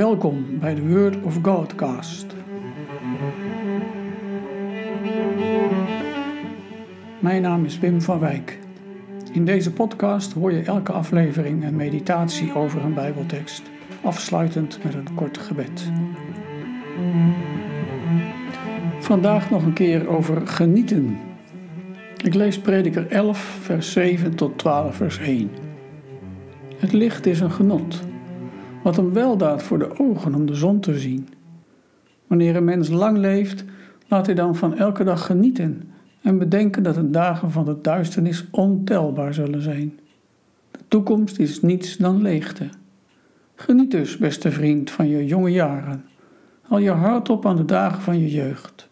Welkom bij de Word of Godcast. Mijn naam is Wim van Wijk. In deze podcast hoor je elke aflevering een meditatie over een Bijbeltekst, afsluitend met een kort gebed. Vandaag nog een keer over genieten. Ik lees Prediker 11, vers 7 tot 12, vers 1. Het licht is een genot, wat een weldaad voor de ogen om de zon te zien. Wanneer een mens lang leeft, laat hij dan van elke dag genieten en bedenken dat de dagen van de duisternis ontelbaar zullen zijn. De toekomst is niets dan leegte. Geniet dus, beste vriend, van je jonge jaren. Al je hart op aan de dagen van je jeugd.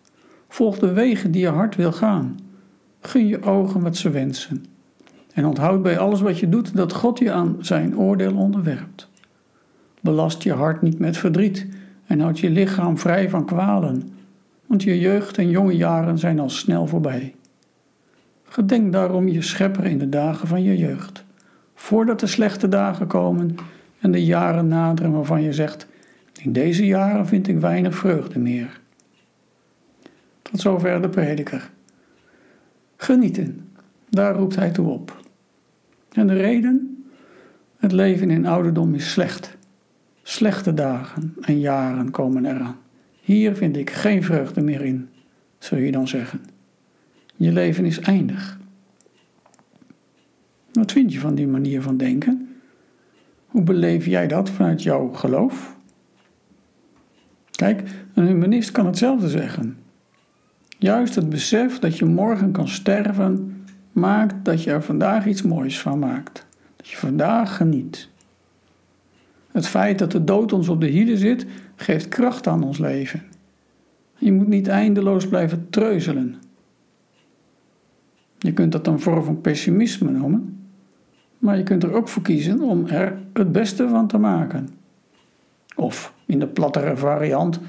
Volg de wegen die je hart wil gaan. Gun je ogen wat ze wensen. En onthoud bij alles wat je doet dat God je aan zijn oordeel onderwerpt. Belast je hart niet met verdriet en houd je lichaam vrij van kwalen, want je jeugd en jonge jaren zijn al snel voorbij. Gedenk daarom je schepper in de dagen van je jeugd, voordat de slechte dagen komen en de jaren naderen waarvan je zegt: In deze jaren vind ik weinig vreugde meer. Tot zover de prediker. Genieten, daar roept hij toe op. En de reden? Het leven in ouderdom is slecht. Slechte dagen en jaren komen eraan. Hier vind ik geen vreugde meer in, zul je dan zeggen. Je leven is eindig. Wat vind je van die manier van denken? Hoe beleef jij dat vanuit jouw geloof? Kijk, een humanist kan hetzelfde zeggen. Juist het besef dat je morgen kan sterven maakt dat je er vandaag iets moois van maakt. Dat je vandaag geniet. Het feit dat de dood ons op de hielen zit, geeft kracht aan ons leven. Je moet niet eindeloos blijven treuzelen. Je kunt dat een vorm van pessimisme noemen, maar je kunt er ook voor kiezen om er het beste van te maken. Of in de plattere variant,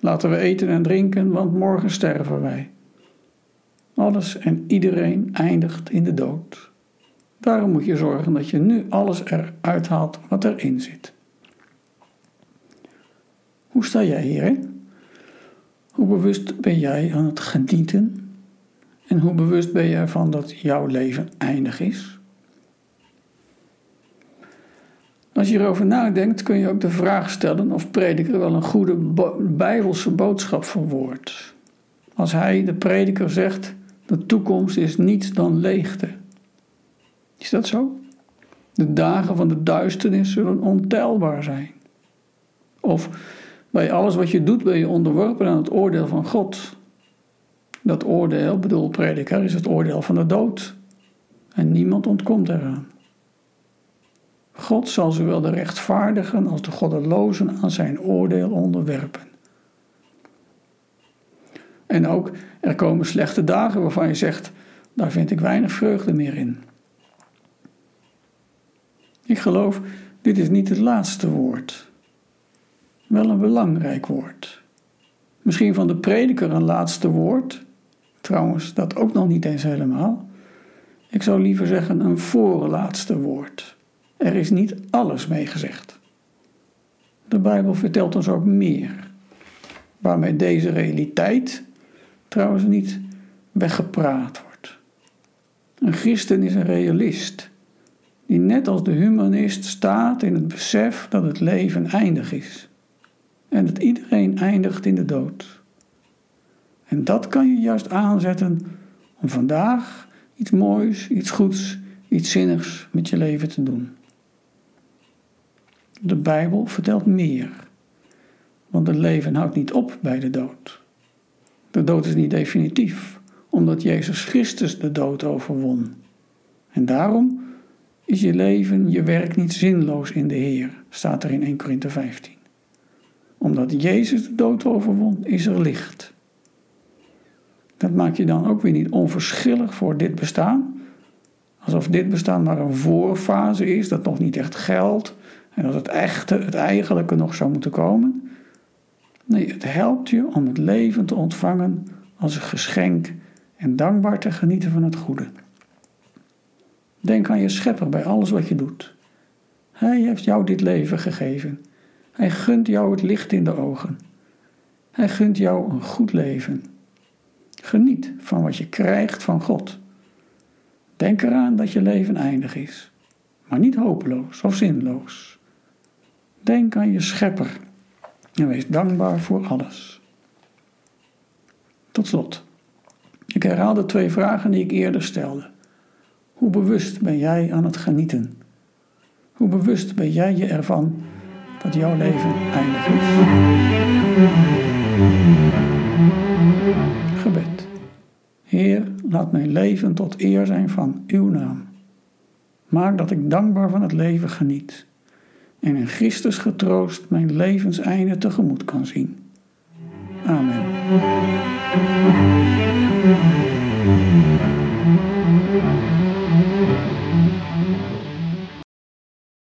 laten we eten en drinken, want morgen sterven wij. Alles en iedereen eindigt in de dood. Daarom moet je zorgen dat je nu alles eruit haalt wat erin zit. Hoe sta jij hierin? Hoe bewust ben jij aan het genieten? En hoe bewust ben je ervan dat jouw leven eindig is? Als je erover nadenkt, kun je ook de vraag stellen of prediker wel een goede bijbelse boodschap verwoordt. Als hij, de prediker, zegt: De toekomst is niets dan leegte. Is dat zo? De dagen van de duisternis zullen ontelbaar zijn. Of bij alles wat je doet ben je onderworpen aan het oordeel van God. Dat oordeel, bedoel prediker, is het oordeel van de dood. En niemand ontkomt eraan. God zal zowel de rechtvaardigen als de goddelozen aan zijn oordeel onderwerpen. En ook er komen slechte dagen waarvan je zegt, daar vind ik weinig vreugde meer in. Ik geloof, dit is niet het laatste woord wel een belangrijk woord. Misschien van de prediker een laatste woord, trouwens dat ook nog niet eens helemaal. Ik zou liever zeggen een voorlaatste woord. Er is niet alles mee gezegd. De Bijbel vertelt ons ook meer, waarmee deze realiteit trouwens niet weggepraat wordt. Een christen is een realist, die net als de humanist staat in het besef dat het leven eindig is en dat iedereen eindigt in de dood. En dat kan je juist aanzetten om vandaag iets moois, iets goeds, iets zinnigs met je leven te doen. De Bijbel vertelt meer, want het leven houdt niet op bij de dood. De dood is niet definitief, omdat Jezus Christus de dood overwon. En daarom is je leven, je werk niet zinloos in de Heer, staat er in 1 Korinthe 15 omdat Jezus de dood overwon, is er licht. Dat maakt je dan ook weer niet onverschillig voor dit bestaan. Alsof dit bestaan maar een voorfase is, dat nog niet echt geldt. En dat het echte, het eigenlijke nog zou moeten komen. Nee, het helpt je om het leven te ontvangen als een geschenk en dankbaar te genieten van het goede. Denk aan je schepper bij alles wat je doet. Hij heeft jou dit leven gegeven Hij gunt jou het licht in de ogen. Hij gunt jou een goed leven. Geniet van wat je krijgt van God. Denk eraan dat je leven eindig is, maar niet hopeloos of zinloos. Denk aan je schepper en wees dankbaar voor alles. Tot slot. Ik herhaal de twee vragen die ik eerder stelde. Hoe bewust ben jij aan het genieten? Hoe bewust ben jij je ervan dat jouw leven eindig is? Gebed. Heer, laat mijn leven tot eer zijn van uw naam. Maak dat ik dankbaar van het leven geniet en in Christus getroost mijn levenseinde tegemoet kan zien. Amen.